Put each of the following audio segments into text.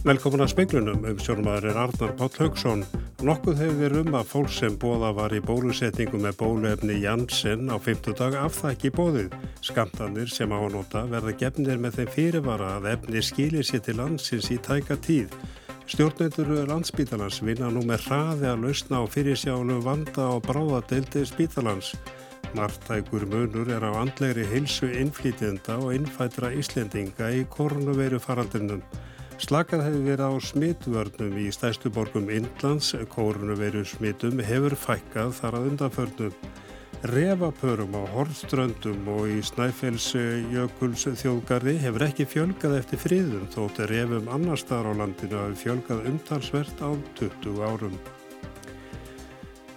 Velkomin að speiklunum um sjónumadur er Arnar Páll Haugsson. Nokkuð hefur verið um að fólk sem bóða var í bólusetningu með bóluefni Janssen á 50 dag afþækki bóðið. Skamtanir sem á að nota verða gefnir með þeim fyrirvara að efni skilir sér til landsins í tæka tíð. Stjórnendur landsbítalans vinna nú með hraði að lausna á fyrirsjálu vanda og bráðadeildi spítalans. Martækur munur er á andlegri heilsu innflýtjenda og innfætra Íslendinga í korunveru faraldunum. Slakað hefur verið á smitvörnum í stæstu borgum Indlands, kórunveru smitum hefur fækkað þar að undanförnum. Refapörum á Hortströndum og í Snæfellsjökuls þjóðgarði hefur ekki fjölgað eftir fríðum þótt refum annar staðar á landinu hafi fjölgað umtalsvert á 20 árum.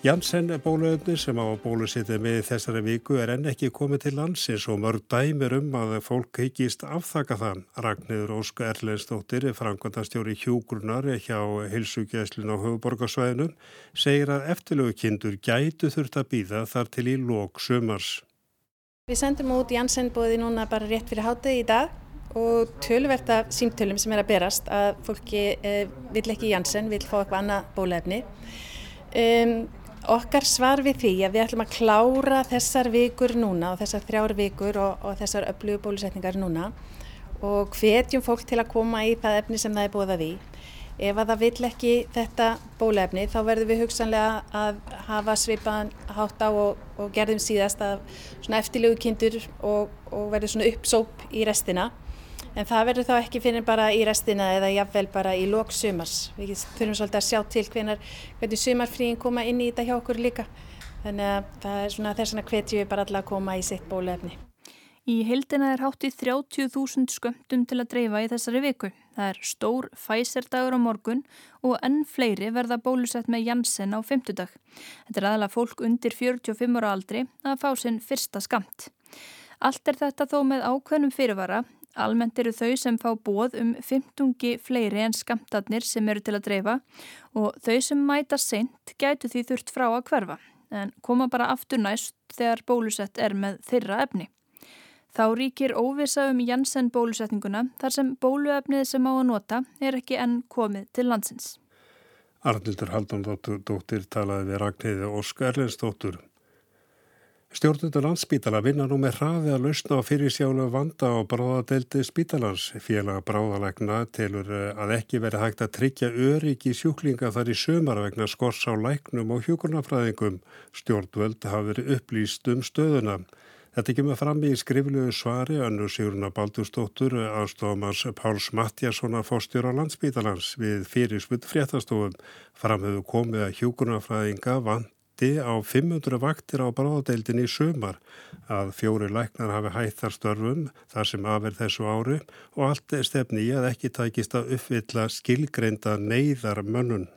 Janssen bóluöfni sem á bólusittið með þessari viku er enn ekki komið til landsins og mörg dæmir um að fólk heikist afþaka þann. Ragnir Ósk Erlendstóttir, frangvandastjóri hjúgrunar hjá hilsugjæslun á höfuborgarsvæðinum, segir að eftirlögu kindur gætu þurft að býða þar til í lók sömars. Við sendum út Janssen bóði núna bara rétt fyrir hátið í dag og tölverta símtölum sem er að berast að fólki eh, vil ekki Janssen, vil fá eitthvað annað bóluefni. Um, Okkar svar við því að við ætlum að klára þessar vikur núna og þessar þrjár vikur og, og þessar öflugu bólusetningar núna og hvetjum fólk til að koma í það efni sem það er búið að því. Ef að það vill ekki þetta bólefni þá verðum við hugsanlega að hafa svipaðan hátt á og, og gerðum síðast að eftirlegu kindur og, og svona uppsóp í restina. En það verður þá ekki fyrir bara í restina eða jafnvel bara í lók sumars. Við þurfum svolítið að sjá til hvenar, hvernig sumarfríin koma inn í þetta hjá okkur líka. Þannig að það er svona þess að hvetju við bara alla að koma í sitt bólefni. Í hildina er hátt í 30.000 skömmtum til að dreifa í þessari viku. Það er stór fæserdagur á morgun og enn fleiri verða bólusett með Janssen á fymtudag. Þetta er aðalega fólk undir 45 ára aldri að fá sinn fyrsta skamt. Allt er þetta þó með ákveðnum fyrirvara Almennt eru þau sem fá bóð um 15 fleiri en skamtarnir sem eru til að dreifa og þau sem mæta seint gætu því þurft frá að hverfa en koma bara aftur næst þegar bólusett er með þeirra efni. Þá ríkir óvisa um Janssen bólusetninguna þar sem bóluefnið sem á að nota er ekki enn komið til landsins. Arnildur Haldundóttir talaði við Ragnhildi Óskar Erlendstóttur. Stjórnundur landsspítala vinna nú með hraði að lausna á fyrirsjálu vanda á bráðadeldi spítalans. Félag bráðalegna telur eh, að ekki veri hægt að tryggja öryggi sjúklinga þar í sömar vegna skors á læknum og hjúkurnafræðingum. Stjórnvöld hafi verið upplýst um stöðuna. Þetta kemur fram í skriflegu svari önnu Sigurna Baldurstóttur aðstofamans Páls Mattiasson að fórstjóra landsspítalans við fyrirsvöld fréttastofum. Framhefðu komið að hjúkurnafræðinga vant mætti á 500 vaktir á bráðadeildin í sumar að fjóri læknar hafi hætt þar störfum þar sem aðverð þessu ári og allt er stefni í að ekki tækist að uppvilla skilgreinda neyðar mönnun.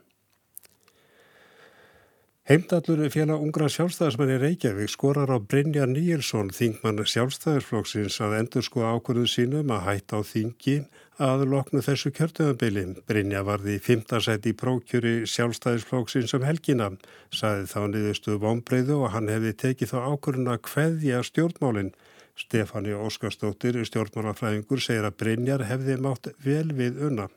Heimdallur félag ungra sjálfstæðismenn í Reykjavík skorar á Brynja Níelsson, þingmann sjálfstæðisflokksins, að endur sko ákvörðu sínum að hætta á þingi að loknu þessu kjörtöðabili. Brynja varði í fymtarsæti í prókjöri sjálfstæðisflóksins um helgina, saði þá niðurstuðu vonbreyðu og hann hefði tekið þá ákvörðun að hveðja stjórnmálinn. Stefani Óskarstóttir, stjórnmálafræðingur, segir að Brynjar hefði mátt vel við unna.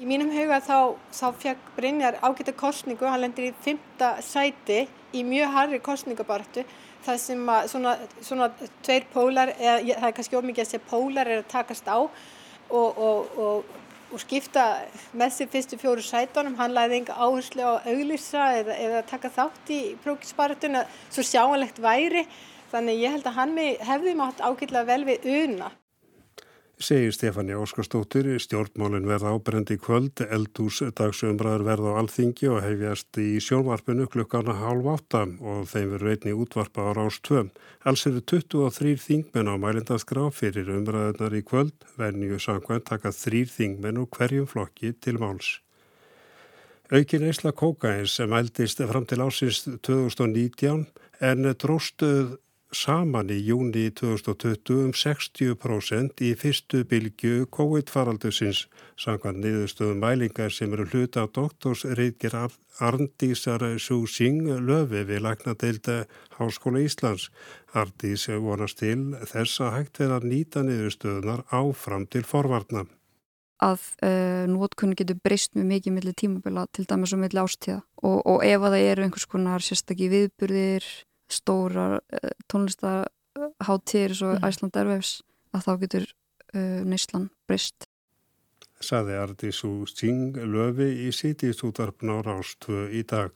Í mínum huga þá, þá fekk Brynjar ágæta kostningu, hann lendir í fymta sæti í mjög harri kostningabartu það sem að svona, svona tveir pólar, eða það er kannski ómikið að segja pólar er að takast á og, og, og, og skipta með sér fyrstu fjóru sætunum, hann læði enga áherslu á auglýsa eða, eða taka þátt í prókisbaratuna svo sjáanlegt væri. Þannig ég held að hann hefði mátt ágætlega vel við una segir Stefani Óskarstóttir. Stjórnmálinn verða ábrendi kvöld, eldús dagsumræður verða á alþingi og hefjast í sjónvarpinu klukkana hálf átta og þeim verður einni útvarpa á rás 2. Alls eru 23 þingmenn á mælindaskrá fyrir umræðunar í kvöld, venju sangvænt taka þrýr þingmenn og hverjum flokki til máls. Aukin Eisla Kókains sem ældist fram til ásins 2019 en dróstuð saman í júni 2020 um 60% í fyrstu bylgu COVID-faraldusins samkvæmt niðurstöðum mælingar sem eru hluta á doktorsreitger Arndísar Súsing löfi við lagnadeilda Háskóla Íslands. Arndís vonast til þess að hægt verða nýta niðurstöðunar áfram til forvarnar. að uh, nótkunni getur breyst með mikið millir tímabila til dæmis og millir ástíða og, og ef að það eru einhvers konar sérstakki viðburðir, stóra uh, tónlistarháttir svo mm. Æsland Ervefs að þá getur uh, neyslan breyst. Saði Ardísú Sting löfi í sítistútarpn á Rástu í dag.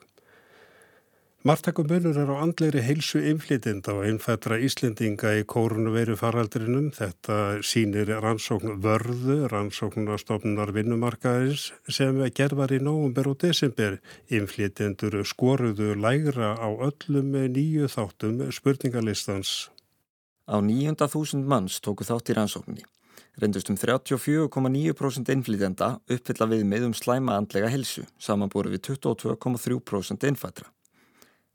Martakum munur er á andleiri heilsu inflytinda og einfættra Íslendinga í kórunveru faraldrinum. Þetta sínir rannsókn vörðu, rannsóknastofnunar vinnumarkaðins sem gerðar í nógumber og desember. Inflytindur skoruðu lægra á öllum nýju þáttum spurningalistans. Á nýjunda þúsund manns tóku þátt í rannsókninni. Reyndust um 34,9% inflytenda uppfylla við með um slæma andlega helsu, samanbúru við 22,3% innfættra.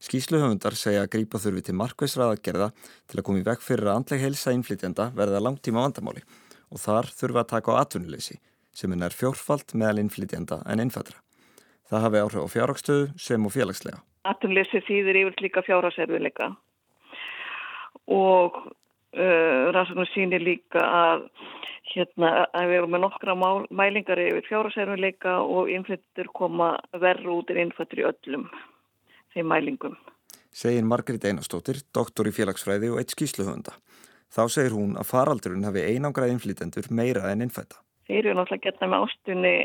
Skísluhöfundar segja að grípa þurfi til markveisraðagerða til að koma í veg fyrir að andleg helsa innflytjanda verða langtíma vandamáli og þar þurfa að taka á atvinnuleysi sem er fjórfalt meðal innflytjanda en innfættra. Það hafi áhrif á fjárhagstöðu sem og félagslega. Atvinnuleysi þýðir yfir líka fjárhagserfiðleika og uh, rannsóknum sínir líka að hérna að við erum með nokkra mælingar yfir fjárhagserfiðleika og innflyttur koma verru út en innfættur í öllum þeim mælingum. Segir Margrit Einarstóttir, doktor í félagsfræði og eitt skýsluhönda. Þá segir hún að faraldurinn hafi einangrað innflýtendur meira en innfætta. Þeir eru náttúrulega getna með ástunni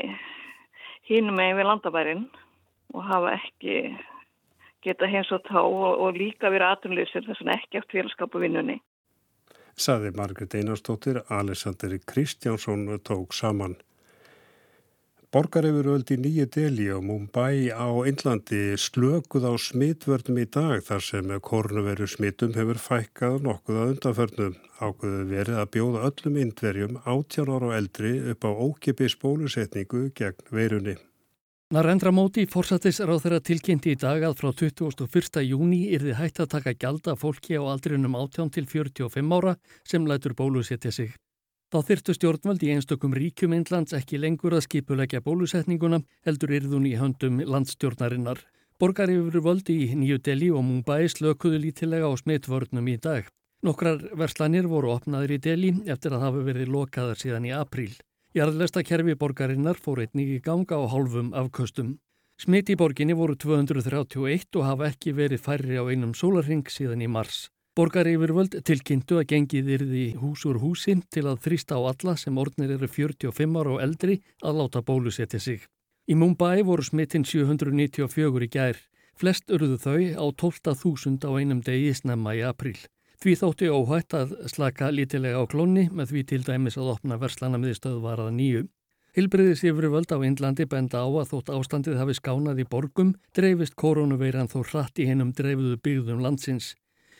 hínum með við landabærin og hafa ekki geta hins og tá og, og líka verið aðtunleysir þess að ekki átt félagskapu vinnunni. Saði Margrit Einarstóttir, Alessandri Kristjánsson tók saman. Borgarefuröld í Nýju Deli og Mumbai á Índlandi slökuð á smitvörnum í dag þar sem korunveru smitum hefur fækkað nokkuð að undanförnum. Ákveðu verið að bjóða öllum indverjum 18 ára og eldri upp á ókipis bólusetningu gegn verunni. Narendra Móti fórsættis ráð þeirra tilkynnti í dag að frá 21. júni er þið hægt að taka gjalda fólki á aldrinum 18 til 45 ára sem lætur bólusetja sig. Þá þyrtu stjórnvald í einstökum ríkjum Indlands ekki lengur að skipulegja bólusetninguna heldur yrðun í höndum landstjórnarinnar. Borgar yfir völdi í Nýju Delhi og Mumbai slökuðu lítilega á smittvörnum í dag. Nokkrar verslanir voru opnaður í Delhi eftir að hafa verið lokaðar síðan í apríl. Jarðlesta kerfi borgarinnar fór einnig í ganga á hálfum afköstum. Smitt í borginni voru 231 og hafa ekki verið færri á einum sólarring síðan í mars. Borgar yfirvöld tilkynntu að gengið yrði hús úr húsi til að þrýsta á alla sem orðnir eru 45 ára og eldri að láta bólusetja sig. Í Mumbai voru smittin 794 í gær. Flest urðu þau á 12.000 á einum degi snemma í april. Því þótti óhætt að slaka lítilega á klónni með því til dæmis að opna verslana með stöðvaraða nýju. Hilbriðis yfirvöld á Indlandi benda á að þótt ástandið hafi skánað í borgum, dreifist koronaveiran þó hratt í hennum dreifuðu byggðum landsins.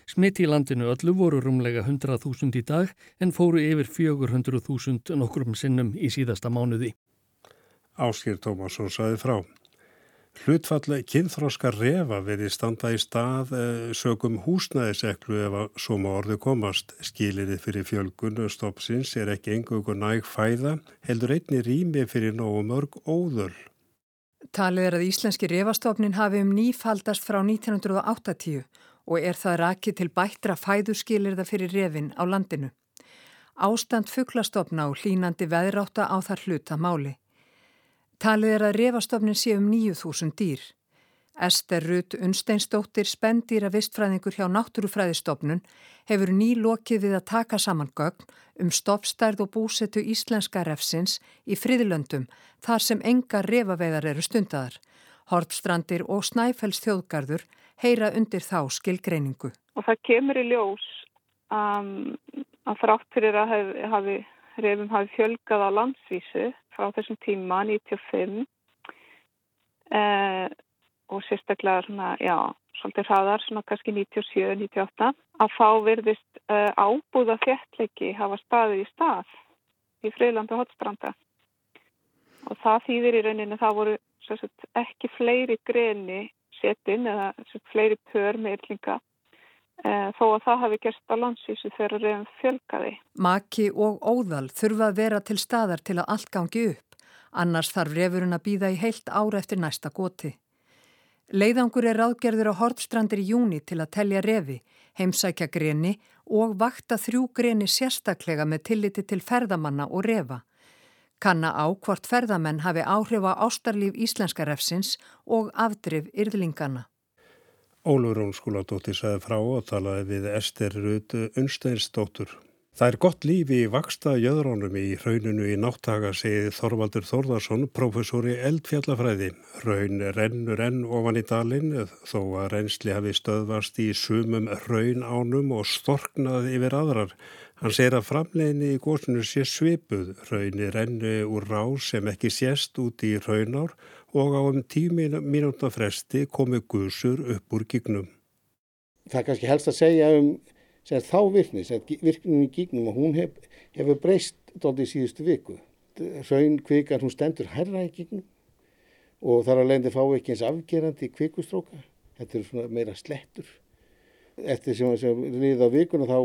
Smitt í landinu öllu voru rúmlega 100.000 í dag en fóru yfir 400.000 nokkrum sinnum í síðasta mánuði. Áskýr Tómasson saði frá. Hlutfalli kynþróskar refa verið standa í stað eh, sögum húsnæðiseklu ef að suma orðu komast. Skilirið fyrir fjölgun stoppsins er ekki engugur næg fæða, heldur einni rými fyrir nógu mörg óðöl. Talið er að íslenski refastofnin hafi um nýfaldast frá 1980 og er það rakið til bættra fæðuskilirða fyrir refin á landinu. Ástand fugglastofna og hlínandi veðráta á þar hluta máli. Talið er að refastofnin sé um 9.000 dýr. Ester Rutt Unsteinsdóttir, spendýra vistfræðingur hjá Náttúrufræðistofnun, hefur nýlokið við að taka saman gögn um stoppstærð og búsetu íslenska refsins í friðlöndum þar sem enga refaveiðar eru stundadar. Hortstrandir og Snæfells þjóðgarður heyra undir þá skilgreiningu. Og það kemur í ljós um, að þrátt fyrir að hafi, reyfum hafi fjölgað á landsvísu frá þessum tíma 95 eh, og sérstaklega svona, já, svolítið hraðar, svona kannski 97-98 að þá verðist eh, ábúða þjertleiki hafa staðið í stað í Freylandu hotstranda og það þýðir í rauninni það voru sagt, ekki fleiri greni setin eða fleiri pör með yllinga eh, þó að það hafi gerst á landsvísu þegar reyðum fjölkaði. Maki og óðal þurfa að vera til staðar til að allt gangi upp, annars þarf refurinn að býða í heilt ára eftir næsta goti. Leiðangur er ráðgerður á Hortstrandir í júni til að telja refi, heimsækja greni og vakta þrjú greni sérstaklega með tilliti til ferðamanna og refa. Kanna á hvort ferðamenn hafi áhrif á ástarlíf íslenska refsins og afdrif yrðlingana. Ólur Rónskóladóttir sagði frá og talaði við Ester Rudd Unsteinsdóttur. Það er gott lífi í vaksta jöðrónum í rauninu í náttaga, segið Þorvaldur Þórðarsson, professor í eldfjallafræði. Raun rennur enn ofan í dalinn, þó að reynsli hafi stöðvast í sumum raun ánum og storknað yfir aðrar. Hann segir að framleginni í góðsunu sé svipuð, raunir rennu úr rá sem ekki sést út í raunár og á um tíu mínúta fresti komi guðsur upp úr gígnum. Það er kannski helst að segja um þá virkni, virknum í gígnum og hún hef, hefur breyst doldið síðustu viku. Raun kvikar hún stendur herra í gígnum og þar að leiðandi fá ekki eins afgerandi kvikustróka. Þetta er svona meira slettur eftir sem, sem liðið á vikuna þá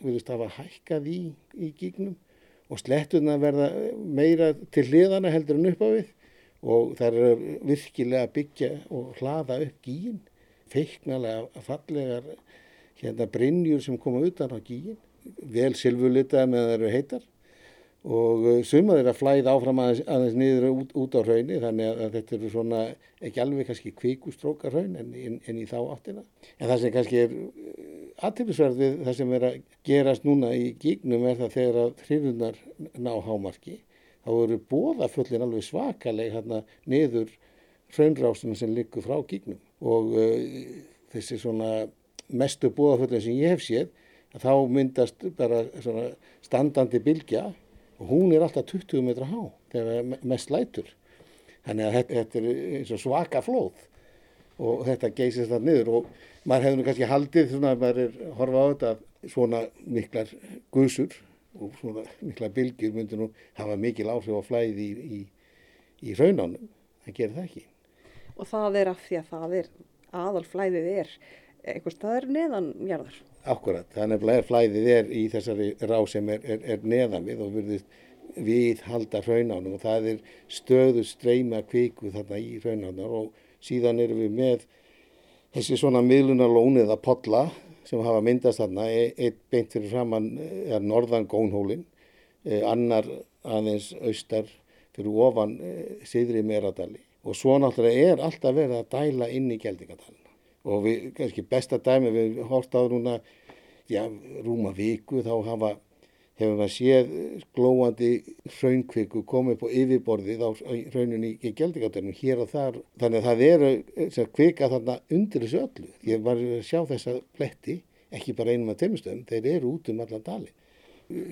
verðist það að hækkað í, í gígnum og slettuna verða meira til hliðana heldur en upp á við og það er virkilega byggja og hlaða upp gíin, feiknalega fallegar hérna brinnjur sem koma utan á gíin, vel silfurlitað með eru heitar og uh, sumað er að flæða áfram aðeins, aðeins niður út, út á hraunni þannig að, þetta eru svona ekki alveg kannski kvikustrókar hraun en, en, en í þá áttina. En það sem kannski er uh, aðtillisverð við það sem er að gerast núna í gígnum er það þegar að hrifunar ná hámarki þá eru bóðaföllin alveg svakaleg hérna niður hraunrástunum sem liggur frá gígnum og uh, þessi svona mestu bóðaföllin sem ég hef séð þá myndast bara standandi bylgja og hún er alltaf 20 metra há þegar mest lætur. Þannig að þetta er eins og svaka flóð og þetta geysist það niður og maður hefur nú kannski haldið svona að maður er horfað á þetta svona miklar gusur og svona miklar bylgjur myndir nú hafa mikil áhrif á flæði í, í, í raunánum. Það gerir það ekki. Og það er af því að það er aðal flæðið er einhvers staðar neðanjarðar. Akkurat, þannig að flæðið er í þessari rá sem er, er, er neðan við og verðist við halda raunánum og það er stöðu streyma kviku þarna í raunánar og síðan erum við með þessi svona miðlunarlón eða podla sem hafa myndast þarna, e, eitt beint fyrir framann er norðan gónhólinn, e, annar aðeins austar fyrir ofan e, siðri meradali og svo náttúrulega er alltaf verið að dæla inn í geldingadalina og við, kannski besta dæmi við hórt á núna, já, rúma viku þá hafa, hefur maður séð glóandi raunkviku komið på yfirborðið á rauninni í geldingatönnum hér og þar. Þannig að það eru sem kvika þarna undir þessu öllu. Ég var að sjá þessa pletti, ekki bara einum af teimustöðum, þeir eru út um allan dali.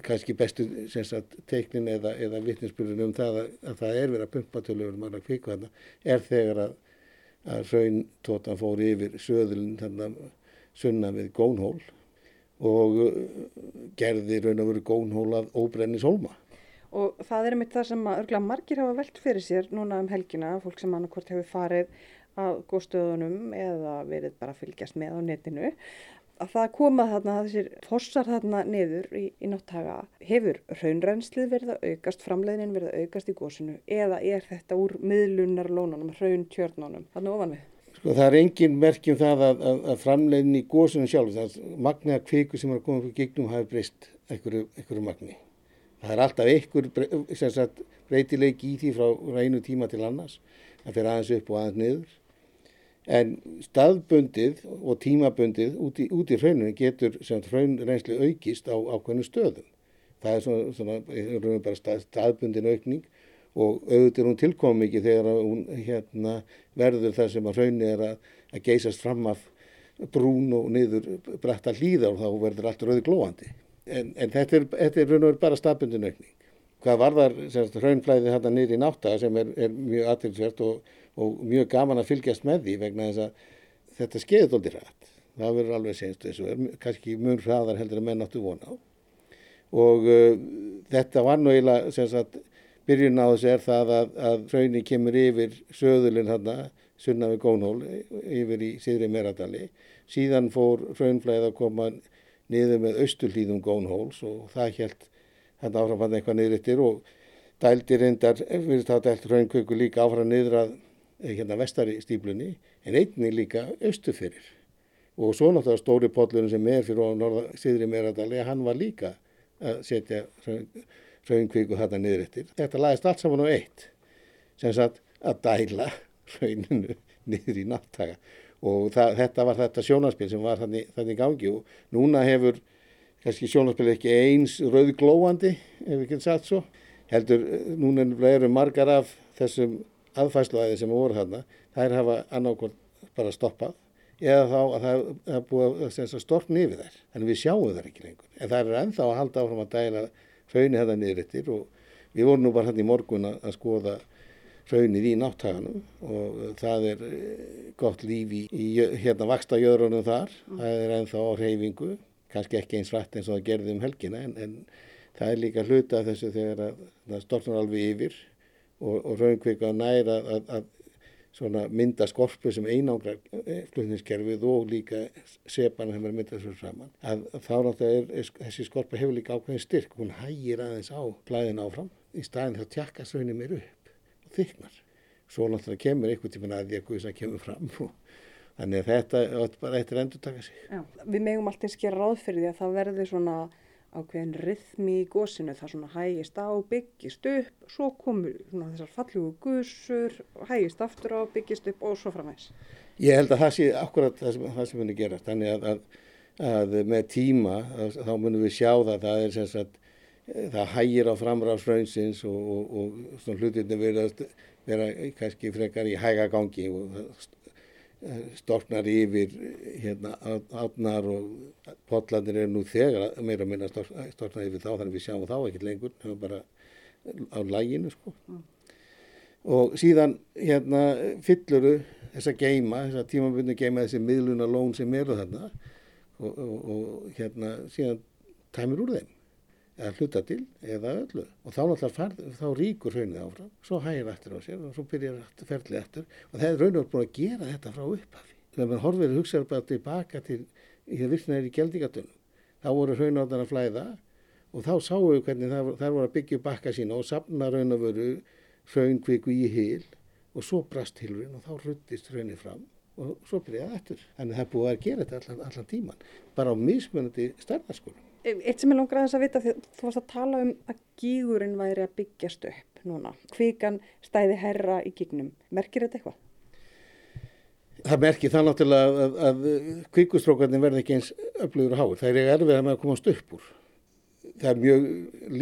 Kanski bestu sagt, teiknin eða, eða vittnesbyrjun um það að, að það er verið að pumpa tölur um allar kviku þarna er þegar að að rauntótan fór yfir söðulinn þannig sunna við gónhól og uh, gerði raun og veru gónhól að óbrennis hólma. Og það er mitt það sem að örgla margir hafa velt fyrir sér núna um helgina, fólk sem annarkort hefur farið að góðstöðunum eða verið bara að fylgjast með á netinu að það koma þarna þessir fossar þarna niður í, í náttaga hefur raunrænslið verið að aukast framleiðin verið að aukast í góðsunu eða er þetta úr miðlunar lónunum, rauntjörnunum þarna ofan við? Sko það er engin merkjum það að, að, að framleiðin í góðsunu sjálf, það er magna kviku sem er að koma fyrir gegnum hafi breyst einhverju, einhverju magni. Það er alltaf einhver breytileik í því frá rænu tíma til annars, það fer aðeins upp og aðeins niður En staðbundið og tímabundið út í, í hrauninu getur hraunreynsli aukist á ákveðinu stöðum. Það er svona, svona bara stað, staðbundin aukning og auðvitað er hún tilkomið mikið þegar hún hérna, verður það sem að hraunni er að, að geysast fram af brún og niður brætta hlýða og þá verður allt rauði glóandi. En, en þetta er, er raun og verið bara staðbundin aukning. Hvað varðar hraunflæði hérna niður í náttaga sem er, er mjög aðtilsvert og og mjög gaman að fylgjast með því vegna þess að þetta skeiði þóldi rætt. Það verður alveg senst þessu, kannski mjög hraðar heldur að menn áttu vona á. Og uh, þetta var nú eiginlega, sem sagt, byrjun á þessu er það að, að hraunni kemur yfir söðulinn hérna, sunna við Gónhól, yfir í Sýðri Meradali. Síðan fór hraunflæð að koma niður með austurlíðum Gónhóls og það held hérna áfram hann eitthvað niður yttir og dældi reyndar, við það dælt hraunköku líka áfram niður að hérna vestari stíplunni en einni líka austufyrir og svo náttúrulega stóri pollurinn sem er fyrir á norða síðri meradali hann var líka að setja raunkvíku þetta niður eftir. Þetta lagist allt saman á eitt sem sagt að dæla rauninu niður í náttaka og það, þetta var þetta sjónaspil sem var þannig, þannig gangi og núna hefur kannski sjónaspil ekki eins rauðglóandi ef við getum sagt svo heldur núna eru margar af þessum aðfæsluæði sem voru þarna þær hafa annákvæmt bara stoppað eða þá að það er búið að storkna yfir þær en við sjáum þær ekki lengur. En það er ennþá að halda áfram að dæla hraunni þetta niður eftir og við vorum nú bara hann í morgun að skoða raunnið í náttaganum og það er eh, gott líf í, í hérna vaksta jöðrunum þar, mm. það er ennþá á reyfingu, kannski ekki eins rætt eins og það gerði um helgina en, en það er líka hluta þessu þegar að, það stortnar alveg yfir og, og raunkvika næra að, að mynda skorpu sem einangra eh, flutningskerfið og líka sepan sem er myndað svo saman að þá náttúrulega er, er þessi skorpa hefur líka ákveðin styrk, hún hægir aðeins á blæðin áfram í staðin þá tjakkast raunin mér upp þyknar. Svo náttúrulega kemur einhvern tíman að því að Guðs að kemur fram og þannig að þetta er bara eittir endur taka sig. Já, við megum alltaf skera ráð fyrir því að það verði svona ákveðin rithmi í gósinu, það svona hægist á, byggist upp, svo komur svona þessar fallugu guðsur, hægist aftur á, byggist upp og svo framvegs. Ég held að það sé akkurat það sem, það sem munir gera, þannig að, að, að með tíma að, þá munum við sjá það, það er sem sagt það hægir á framráðsraunsins og, og, og hlutinni vera, vera kannski frekar í hæga gangi og storknar yfir hérna átnar og potlandir er nú þegar meira minna storknar yfir þá þannig við sjáum þá ekkert lengur er bara á læginu sko mm. og síðan hérna fylluru þessa geima, þessa tímabunni geima þessi miðluna lón sem eru þarna og, og hérna síðan tæmir úr þeim eða hluta til eða öllu. Og þá náttúrulega þá ríkur hraunið áfram svo hægir eftir á sér og svo byrjar ferlið eftir og það er raun og búin að gera þetta frá upphafi. Þegar mann horfir að hugsa bara tilbaka til í það virknaðir í Gjeldingatunum þá voru hraunáðan að flæða og þá sáum við hvernig það, það voru að byggja bakka sína og sapna raun og veru hraunkviku í hil og svo brast hilurinn og þá ruttist hraunið fram og svo byrjaði eftir þannig það búið að gera þetta allan, allan tíman bara á mismunandi stærðarskóla Eitt sem ég langar aðeins að vita þú varst að tala um að gígurinn væri að byggjast upp núna. Kvíkan stæði herra í gígnum. Merkir þetta eitthvað? Það merkir það náttúrulega að, að, að kvíkustrókarnir verði ekki eins öflugur á háið. Það er erfið að maður komast upp úr. Það er mjög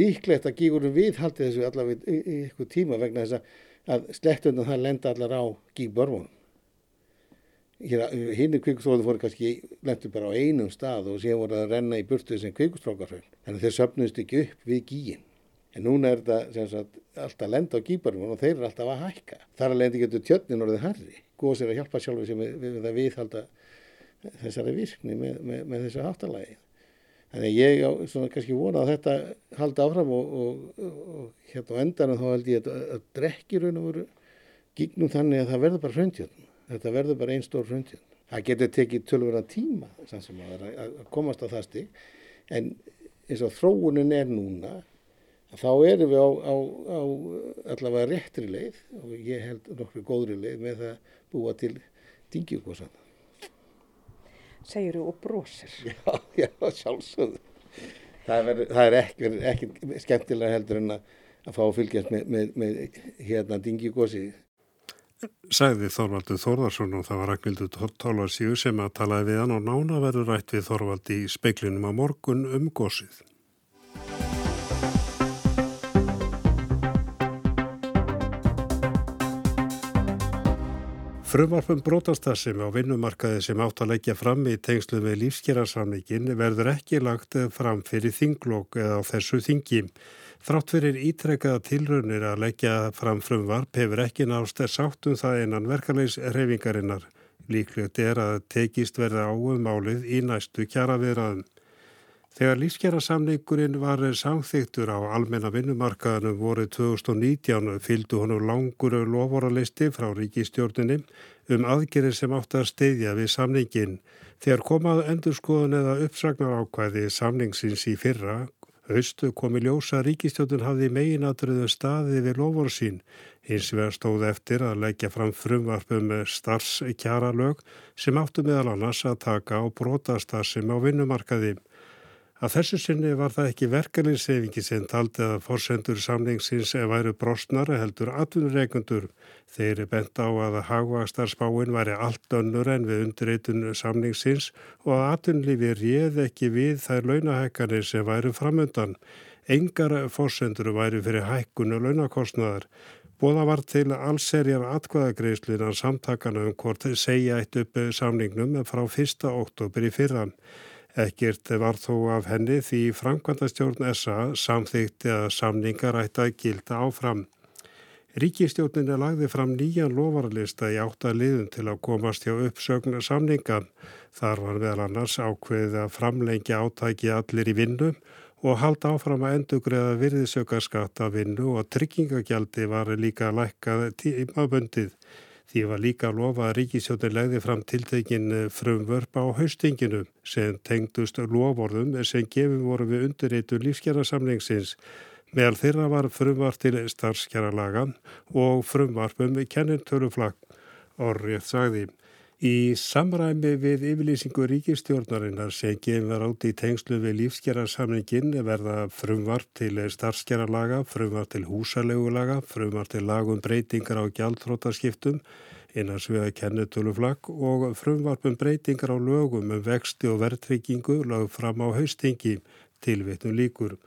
líklegt að gígurinn viðhaldi þessu allaveg í, eitthvað tíma vegna þess að slettunum það lenda allar á gígbörfunum hinn er kvikustróðu fóru kannski lentur bara á einum stað og síðan voru að renna í burtu sem kvikustrókarhraun þannig að þeir söpnust ekki upp við gíin en núna er þetta sagt, alltaf lenda á gíbarum og þeir eru alltaf að hækka. Þar að lendi getur tjötnin orðið harri góðs er að hjálpa sjálfur sem við, við, við viðhalda þessari virkni með, með, með þessu háttalagi. Þannig að ég á, svona, kannski vona að þetta halda áfram og, og, og, og hérna á endanum þá held ég að, að drekki raun og veru gígnum þannig að það verður bara hraundjötn þetta verður bara einn stór hrundin. Það getur tekið tölvöra tíma að, að komast á það stig en eins og þróunin er núna þá erum við á, á, á allavega réttri leið og ég held nokkru góðri leið með það búa til dingjúkosan. Segiru og brósir. Já, já, sjálfsögðu. Það, það er ekki, ekki skemmtilega heldur en að, að fá að fylgjast með, með, með hérna dingjúkosið Sæði Þorvaldur Þorðarsson og það var Ragnhildur Tólarsíu sem að talaði við hann og nána verður rætt við Þorvaldi í speiklinum á morgun um gósið. Frumvarpum brótastassim á vinnumarkaði sem átt að leggja fram í tengslu með lífskjærasamningin verður ekki lagt fram fyrir þinglokk eða á þessu þingi. Þrátt fyrir ítrekkaða tilraunir að leggja fram frumvarp hefur ekki nást er sáttum það einan verkanleis reyfingarinnar. Líklegt er að tekist verða áum málið í næstu kjara viðraðum. Þegar lífskjara samningurinn var samþyktur á almenna vinnumarkaðanum voru 2019 fylgdu honu langur lovoralisti frá ríkistjórninni um aðgerir sem átt að steyðja við samningin. Þegar komað endurskoðun eða uppsagnar ákvæði samningsins í fyrra Haustu komi ljósa ríkistjóttun hafði meginadröðu staði við lofur sín. Hins vegar stóð eftir að leggja fram frumvarpum starfskjara lög sem áttu meðal annars að taka á brotastarsim á vinnumarkaði. Að þessu sinni var það ekki verkefnisefingi sem taldi að forsendur samlingsins væru brostnar heldur atvinnureikundur. Þeir bent á að hagvakstarspáin væri allt önnur en við undirreitun samlingsins og að atvinnulífi réð ekki við þær launahækkanir sem væru framöndan. Engar forsendur væri fyrir hækkunu launakostnaðar. Bóða var til allserjar atkvæðagreyslunar samtakana um hvort segja eitt upp samningnum frá 1. oktober í fyrran. Ekkert var þó af henni því framkvæmdastjórn SA samþýtti að samningar ætti að gilda áfram. Ríkistjórnina lagði fram nýjan lofarlista í átta liðun til að komast hjá uppsögn samningan. Þar var meðal annars ákveðið að framlengja átæki allir í vinnum og halda áfram að endugreða virðisaukarskatt af vinnu og tryggingagjaldi var líka lækkað tímaböndið. Því var líka að lofa að ríkisjóttin legði fram tiltekin frumvörp á haustinginu sem tengdust lovorðum sem gefið voru við undirreitu lífskjærasamlingsins. Meðal þeirra var frumvart til starfskjæralagan og frumvarpum kennintöruflagg. Orrið sagði. Í samræmi við yfirlýsingu ríkistjórnarinnar sem gefið var átt í tengslu við lífsgerarsamningin verða frumvart til starfsgerarlaga, frumvart til húsalegulaga, frumvart til lagum breytingar á gjaldþrótarskiptum innans við að kennetöluflagg og frumvarpum breytingar á lögum um vexti og verðtryggingu lög fram á haustingi tilvitnum líkur.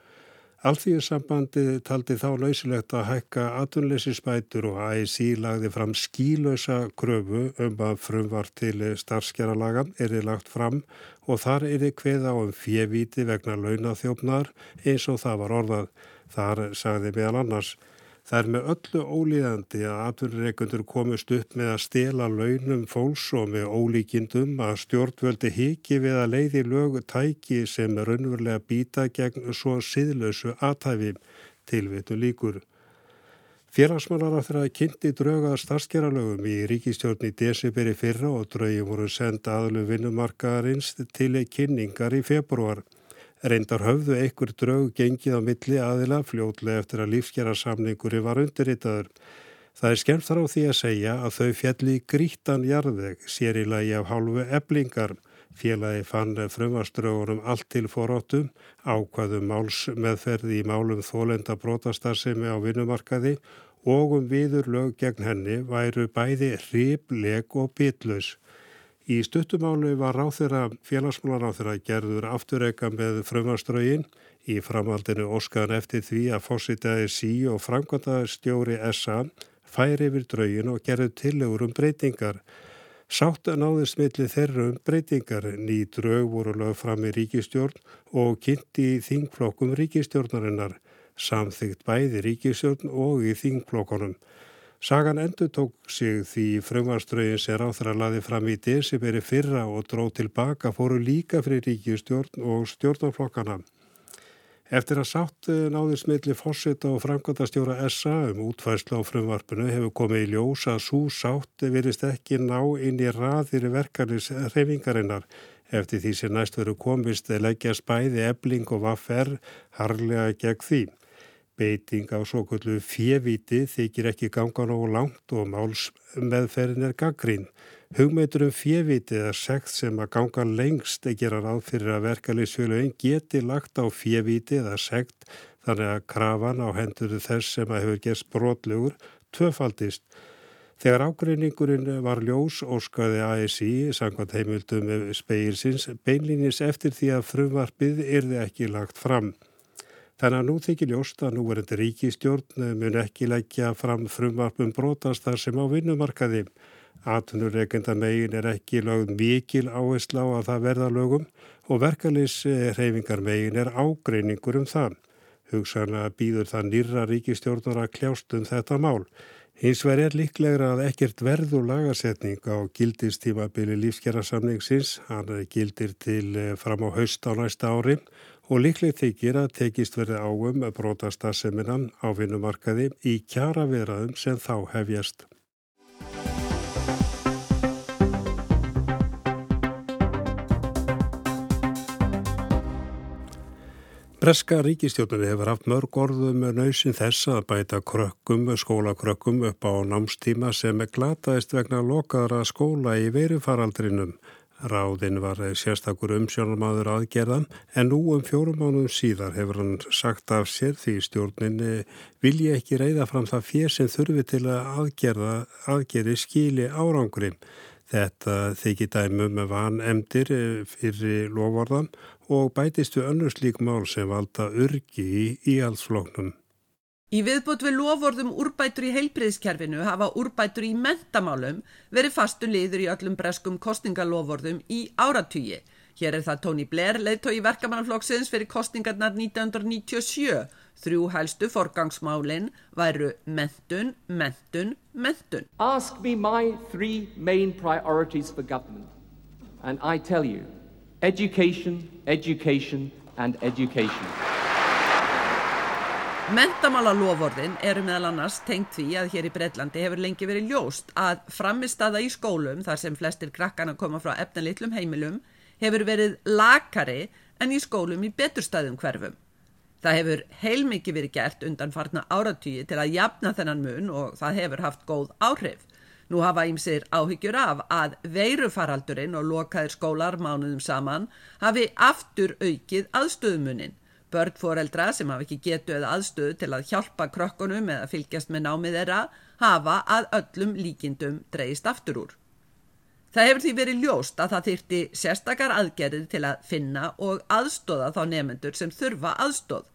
Alþýðsambandið taldi þá lausilegt að hækka atunleysisbætur og AIC lagði fram skílösa kröfu um að frumvart til starfskerralagan erði lagt fram og þar erði kveða á um fjevíti vegna launathjófnar eins og það var orðað. Þar sagði meðal annars Það er með öllu ólíðandi að atvinnureikundur komist upp með að stela launum fólks og með ólíkindum að stjórnvöldi hiki við að leiði lögu tæki sem er raunverulega býta gegn svo siðlösu aðtæfi tilvitu líkur. Félagsmálar á þeirra kynnti drauga starfskerralögum í ríkistjórn í desiberi fyrra og draugi voru senda aðlu vinnumarkaðarins til kynningar í februar. Reyndar höfðu einhver draug gengið á milli aðila fljótlega eftir að lífsgerarsamninguri var undirritaður. Það er skemmt þar á því að segja að þau fjalli grítan jarðveg sér í lagi af hálfu eblingar. Félagi fann frumaströgunum allt til foróttum, ákvaðum máls meðferði í málum þólenda brotastarsemi á vinnumarkaði og um viður lög gegn henni væru bæði hrib, leg og bitlaus. Í stuttumálu var ráþurra félagsmálaráþurra gerður afturreika með frömmarströgin í framhaldinu óskaðan eftir því að fósitaði sí og framkvæmdaði stjóri SA færi yfir draugin og gerðu tillegur um breytingar. Sátt náðist milli þeirra um breytingar. Ný draug voru lög fram í ríkistjórn og kynnti í þingflokkum ríkistjórnarinnar. Samþygt bæði ríkistjórn og í þingflokkonum. Sagan endur tók sig því frumvarströgin sem ráþra laði fram í desiberi fyrra og dróð tilbaka fóru líka fyrir ríkistjórn og stjórnarflokkana. Eftir að sátt eh, náður smiðli fórseta og framkvæmdastjóra SA um útfærslu á frumvarpinu hefur komið í ljós að svo sátt verist ekki ná inn í raðir verkanis reyfingarinnar eftir því sem næst veru komist leggja spæði ebling og vaffer harlega gegn því. Beiting á svo kvöldu fjeviti þykir ekki ganga nógu langt og málsmeðferðin er gaggrín. Hugmeitur um fjeviti eða sekt sem að ganga lengst að gera ráð fyrir að verkefliðsfjöluðin geti lagt á fjeviti eða sekt þannig að krafan á hendur þess sem að hefur gerst brotlegur tvöfaldist. Þegar ágreiningurinn var ljós óskaði ASI, sangvað heimildum speilsins, beinlinis eftir því að frumvarpið yrði ekki lagt fram. Þannig að nú þykir ljóst að núverandi ríkistjórn mun ekki leggja fram frumvarpum brotastar sem á vinnumarkaði. Atvinnureikenda megin er ekki lögð mikil áherslu á að það verða lögum og verkalis reyfingar megin er ágreiningur um það. Hugsanlega býður það nýra ríkistjórnar að kljást um þetta mál. Hins vegar er líklegra að ekkert verður lagarsetning á gildistímabili lífsgerarsamningsins. Hann gildir til fram á haust á næsta ári og líklegt þykir að tekist verði áum að brotast að seminan á vinnumarkaði í kjara veraðum sem þá hefjast. Breska ríkistjónunni hefur haft mörg orðum með nöysin þess að bæta krökkum, skólakrökkum upp á námstíma sem er glataðist vegna lokaðra skóla í verufaraldrinum Ráðin var sérstakur umsjónarmadur aðgerðan en nú um fjórum mánuðum síðar hefur hann sagt af sér því stjórninni vilja ekki reyða fram það fér sem þurfi til að aðgerða, aðgerði skili árangurinn. Þetta þykir dæmu með van emdir eh, fyrir lovorðan og bætistu önnur slík mál sem valda örgi í íhaldsflóknum. Í viðbútt við lofórðum úrbætur í heilbriðskerfinu hafa úrbætur í mentamálum verið fastu liður í öllum breskum kostingalofórðum í áratugi. Hér er það Tony Blair, leiðtói verkamannaflokksins fyrir kostingarnar 1997. Þrjú helstu forgangsmálinn væru mentun, mentun, mentun. Ask me my three main priorities for government and I tell you education, education and education. Mentamála lovorðin eru meðal annars tengt því að hér í Breitlandi hefur lengi verið ljóst að framistada í skólum þar sem flestir krakkana koma frá efnalitlum heimilum hefur verið lakari en í skólum í beturstæðum hverfum. Það hefur heilmikið verið gert undan farna áratýji til að jafna þennan mun og það hefur haft góð áhrif. Nú hafa ímsir áhyggjur af að veirufaraldurinn og lokaðir skólar mánuðum saman hafi aftur aukið aðstöðumunin Börn foreldra sem hafa ekki getu eða aðstöðu til að hjálpa krökkunum eða fylgjast með námið þeirra hafa að öllum líkindum dreyist aftur úr. Það hefur því verið ljóst að það þyrti sérstakar aðgerðið til að finna og aðstóða þá nefnendur sem þurfa aðstóð.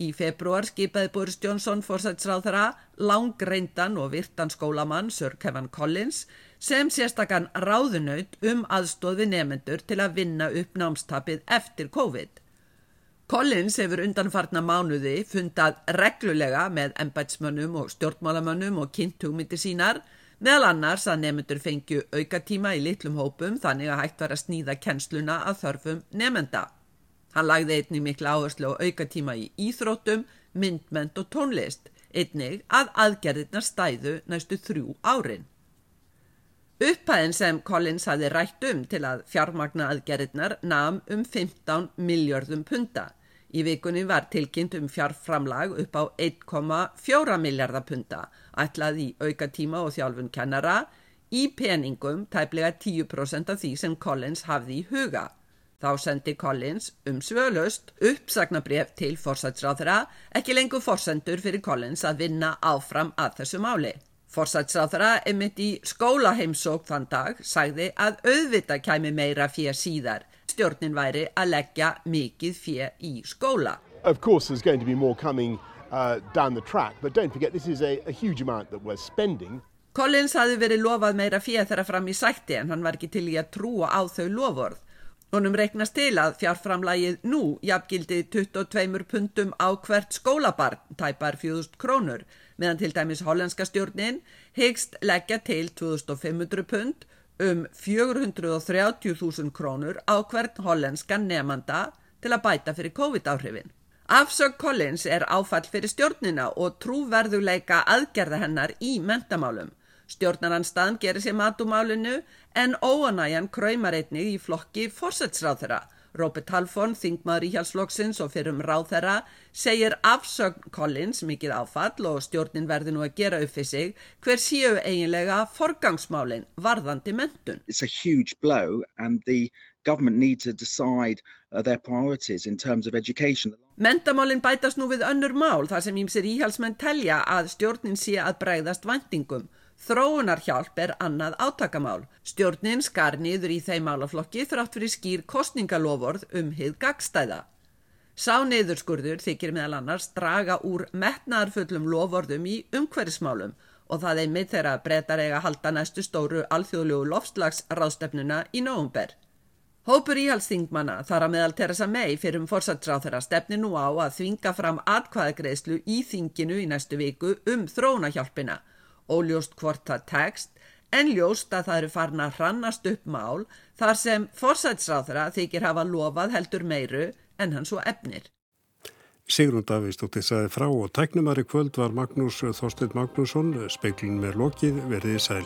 Í februar skipaði Boris Johnson fórsætsráð þeirra langreindan og virtan skólamann Sir Kevin Collins sem sérstakann ráðunaut um aðstóð við nefnendur til að vinna upp námstapið eftir COVID. Collins hefur undanfarna mánuði fundað reglulega með embætsmönnum og stjórnmálamönnum og kynnthugmyndir sínar, meðal annars að nefnendur fengju aukatíma í litlum hópum þannig að hægt var að snýða kennsluna að þörfum nefnenda. Hann lagði einnig mikla áherslu á aukatíma í íþróttum, myndment og tónlist, einnig að aðgerðirna stæðu næstu þrjú árin. Upphæðin sem Collins hafi rætt um til að fjármagna aðgerðirnar nam um 15 miljardum punta. Í vikunni var tilkynnt um fjárframlag upp á 1,4 miljardar punta, ætlað í auka tíma og þjálfun kennara, í peningum tæplega 10% af því sem Collins hafði í huga. Þá sendi Collins um svölust uppsagnabref til forsætsráðra, ekki lengur forsendur fyrir Collins að vinna áfram að þessu máli. Forsætsráðra, emitt í skólaheimsók þann dag, sagði að auðvita kæmi meira fyrir síðar stjórnin væri að leggja mikið fjö í skóla. Of course there's going to be more coming uh, down the track but don't forget this is a, a huge amount that we're spending. Collins hafi verið lofað meira fjö þeirra fram í sætti en hann var ekki til í að trúa á þau lofvorð. Honum reiknast til að fjárframlægið nú jafngildi 22 pundum á hvert skólabarn, tæpar 4000 krónur, meðan til dæmis hollandska stjórnin hegst leggja til 2500 pund um 430.000 krónur á hvern hollenskan nefnanda til að bæta fyrir COVID-áhrifin. Afsög Collins er áfall fyrir stjórnina og trúverðuleika aðgerða hennar í mentamálum. Stjórnaranstaðan gerir sér matumálinu en óanæjan kræmar einnig í flokki fórsetsráð þeirra Robert Halfon, þingmaður íhjálpsflokksins og fyrir um ráð þeirra, segir afsögn Collins mikið áfall og stjórnin verði nú að gera upp fyrir sig hver séu eiginlega forgangsmálinn varðandi mentun. It's a huge blow and the government need to decide uh, their priorities in terms of education. Mentamálinn bætast nú við önnur mál þar sem ímsir íhjálpsmenn telja að stjórnin sé að bregðast vendingum. Þróunarhjálp er annað átakamál. Stjórnin skar niður í þeim málaflokki þrátt fyrir skýr kostningaloford um hið gagstæða. Sá niðurskurður þykir meðal annars draga úr metnaðarfullum lofordum í umhverfismálum og það einmitt þegar breytar eiga halda næstu stóru alþjóðlegu lofslagsráðstefnuna í nógumber. Hópur íhalsþingmanna þar að meðal Teresa May fyrir um fórsættráð þeirra stefni nú á að þvinga fram atkvæðagreðslu í þinginu í næstu viku um þróunahjálpina óljóst hvort það tekst, en ljóst að það eru farin að hrannast upp mál þar sem forsætsráðra þykir hafa lofað heldur meiru en hann svo efnir. Sigrun Davíðsdóttir saði frá og tæknumari kvöld var Magnús Þorstein Magnússon, speiklin með lokið verðið sæl.